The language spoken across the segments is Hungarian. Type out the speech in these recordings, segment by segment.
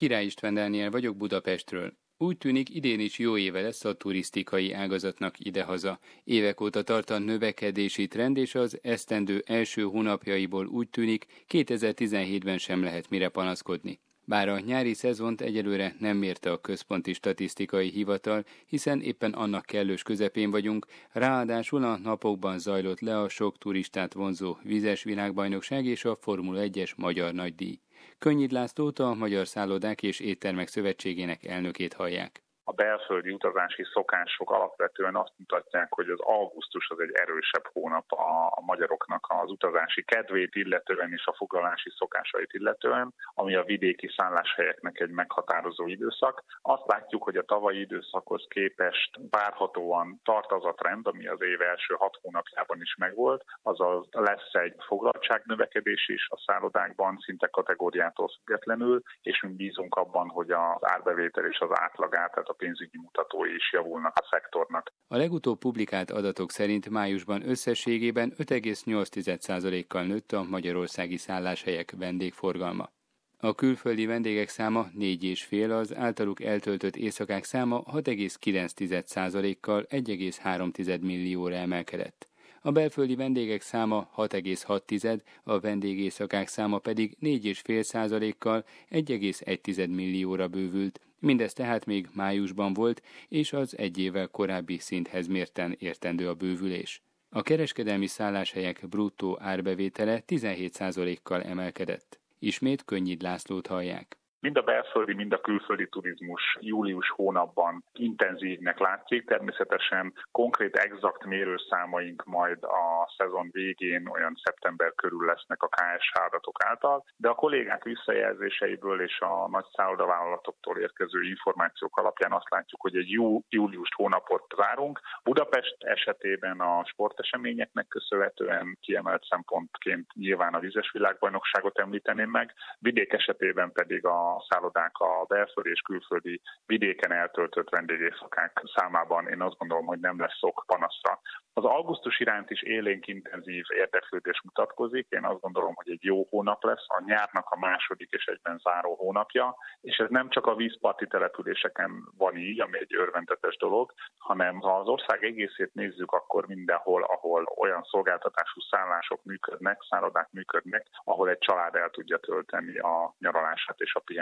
Király István Dániel vagyok Budapestről. Úgy tűnik idén is jó éve lesz a turisztikai ágazatnak idehaza. Évek óta tart a növekedési trend, és az esztendő első hónapjaiból úgy tűnik 2017-ben sem lehet mire panaszkodni. Bár a nyári szezont egyelőre nem mérte a központi statisztikai hivatal, hiszen éppen annak kellős közepén vagyunk, ráadásul a napokban zajlott le a sok turistát vonzó vizes világbajnokság és a Formula 1-es magyar nagydíj. Könnyid Lászlót a Magyar Szállodák és Éttermek Szövetségének elnökét hallják a belföldi utazási szokások alapvetően azt mutatják, hogy az augusztus az egy erősebb hónap a magyaroknak az utazási kedvét illetően és a foglalási szokásait illetően, ami a vidéki szálláshelyeknek egy meghatározó időszak. Azt látjuk, hogy a tavalyi időszakhoz képest várhatóan tart az a trend, ami az év első hat hónapjában is megvolt, azaz lesz egy foglaltságnövekedés is a szállodákban, szinte kategóriától függetlenül, és mi bízunk abban, hogy az árbevétel és az átlagát, tehát a pénzügyi mutatói is javulnak a szektornak. A legutóbb publikált adatok szerint májusban összességében 5,8%-kal nőtt a magyarországi szálláshelyek vendégforgalma. A külföldi vendégek száma 4,5, az általuk eltöltött éjszakák száma 6,9%-kal 1,3 millióra emelkedett. A belföldi vendégek száma 6,6, a vendégészakák száma pedig 4,5%-kal 1,1 millióra bővült, Mindez tehát még májusban volt, és az egy évvel korábbi szinthez mérten értendő a bővülés. A kereskedelmi szálláshelyek bruttó árbevétele 17%-kal emelkedett. Ismét Könnyid Lászlót hallják. Mind a belföldi, mind a külföldi turizmus július hónapban intenzívnek látszik. Természetesen konkrét, exakt mérőszámaink majd a szezon végén, olyan szeptember körül lesznek a KSH adatok által, de a kollégák visszajelzéseiből és a nagy szállodavállalatoktól érkező információk alapján azt látjuk, hogy egy jó július hónapot zárunk. Budapest esetében a sporteseményeknek köszönhetően kiemelt szempontként nyilván a vizes világbajnokságot említeném meg, vidék esetében pedig a a szállodák a belföldi és külföldi vidéken eltöltött vendégészakák számában én azt gondolom, hogy nem lesz szok panaszra. Az augusztus iránt is élénk intenzív érdeklődés mutatkozik. Én azt gondolom, hogy egy jó hónap lesz, a nyárnak a második és egyben záró hónapja, és ez nem csak a vízparti településeken van így, ami egy örvendetes dolog, hanem ha az ország egészét nézzük, akkor mindenhol, ahol olyan szolgáltatású szállások működnek, szállodák működnek, ahol egy család el tudja tölteni a nyaralását és a pihenését.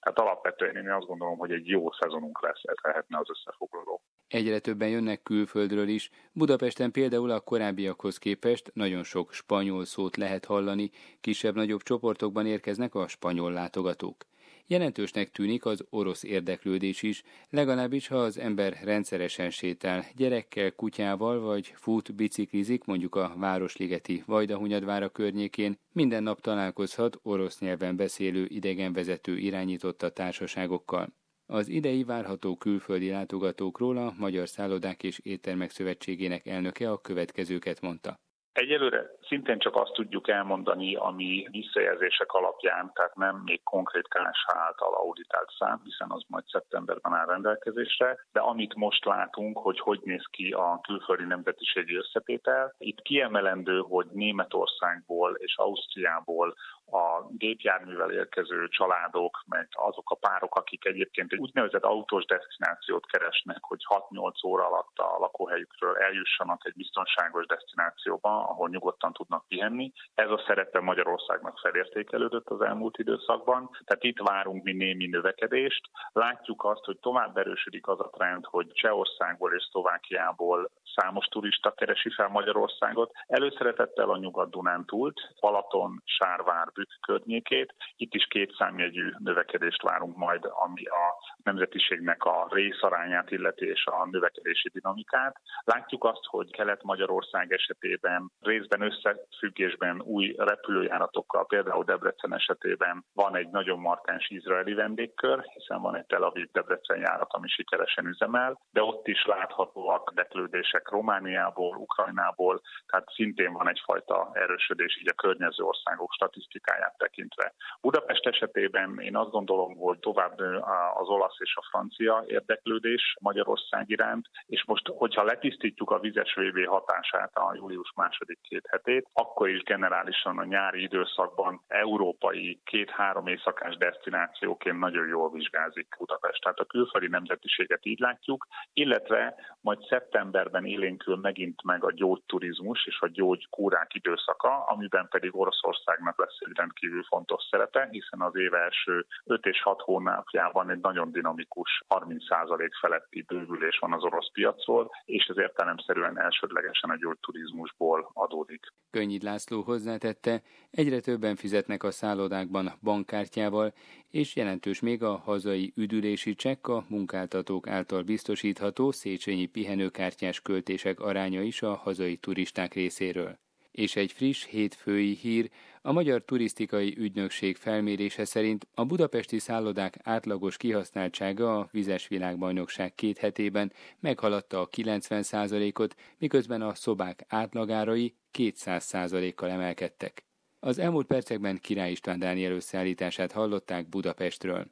Tehát alapvetően én azt gondolom, hogy egy jó szezonunk lesz, ez lehetne az összefoglaló. Egyre többen jönnek külföldről is. Budapesten például a korábbiakhoz képest nagyon sok spanyol szót lehet hallani, kisebb-nagyobb csoportokban érkeznek a spanyol látogatók. Jelentősnek tűnik az orosz érdeklődés is, legalábbis ha az ember rendszeresen sétál, gyerekkel, kutyával vagy fut, biciklizik mondjuk a Városligeti Vajdahunyadvára környékén, minden nap találkozhat orosz nyelven beszélő idegenvezető irányította társaságokkal. Az idei várható külföldi látogatókról a Magyar Szállodák és Éttermek Szövetségének elnöke a következőket mondta. Egyelőre szintén csak azt tudjuk elmondani, ami visszajelzések alapján, tehát nem még konkrét KSH által auditált szám, hiszen az majd szeptemberben áll rendelkezésre, de amit most látunk, hogy hogy néz ki a külföldi nemzetiségi összetétel, itt kiemelendő, hogy Németországból és Ausztriából a gépjárművel érkező családok, meg azok a párok, akik egyébként egy úgynevezett autós destinációt keresnek, hogy 6-8 óra alatt a lakóhelyükről eljussanak egy biztonságos destinációba, ahol nyugodtan tudnak pihenni. Ez a szerepe Magyarországnak felértékelődött az elmúlt időszakban, tehát itt várunk mi némi növekedést. Látjuk azt, hogy tovább erősödik az a trend, hogy Csehországból és Szlovákiából számos turista keresi fel Magyarországot. Előszeretettel a Nyugat-Dunántúlt, Balaton, Sárvár, Bükk környékét. Itt is két számjegyű növekedést várunk majd, ami a nemzetiségnek a részarányát illeti és a növekedési dinamikát. Látjuk azt, hogy Kelet-Magyarország esetében részben összefüggésben új repülőjáratokkal, például Debrecen esetében van egy nagyon markáns izraeli vendégkör, hiszen van egy Tel Aviv-Debrecen járat, ami sikeresen üzemel, de ott is láthatóak deklődések Romániából, Ukrajnából, tehát szintén van egyfajta erősödés így a környező országok statisztikájában dinamikáját tekintve. Budapest esetében én azt gondolom, hogy tovább az olasz és a francia érdeklődés Magyarország iránt, és most, hogyha letisztítjuk a vizes VB hatását a július második két hetét, akkor is generálisan a nyári időszakban európai két-három éjszakás destinációként nagyon jól vizsgázik Budapest. Tehát a külföldi nemzetiséget így látjuk, illetve majd szeptemberben élénkül megint meg a gyógyturizmus és a gyógykúrák időszaka, amiben pedig Oroszországnak lesz egy rendkívül fontos szerepe, hiszen az év első 5 és 6 hónapjában egy nagyon dinamikus 30% feletti bővülés van az orosz piacról, és ez értelemszerűen elsődlegesen a gyógyturizmusból adódik. Könnyid László hozzátette, egyre többen fizetnek a szállodákban bankkártyával, és jelentős még a hazai üdülési csekk a munkáltatók által biztosítható Széchenyi pihenőkártyás költések aránya is a hazai turisták részéről. És egy friss hétfői hír, a Magyar Turisztikai Ügynökség felmérése szerint a budapesti szállodák átlagos kihasználtsága a vizes világbajnokság két hetében meghaladta a 90%-ot, miközben a szobák átlagárai 200%-kal emelkedtek. Az elmúlt percekben Király István Dániel összeállítását hallották Budapestről.